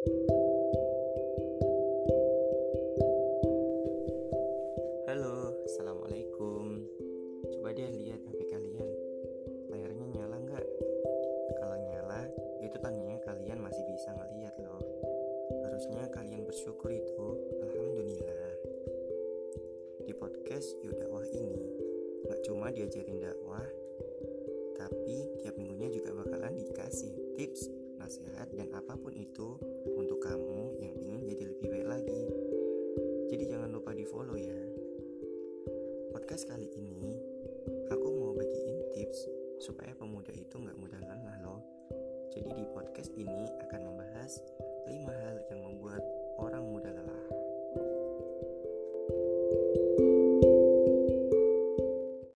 Halo, assalamualaikum. Coba deh lihat HP kalian, layarnya nyala nggak? Kalau nyala, itu tandanya kalian masih bisa ngeliat loh. Harusnya kalian bersyukur itu. Alhamdulillah. Di podcast Yudakwah ini, nggak cuma diajarin dakwah, Podcast kali ini aku mau bagiin tips supaya pemuda itu nggak mudah lelah loh. Jadi di podcast ini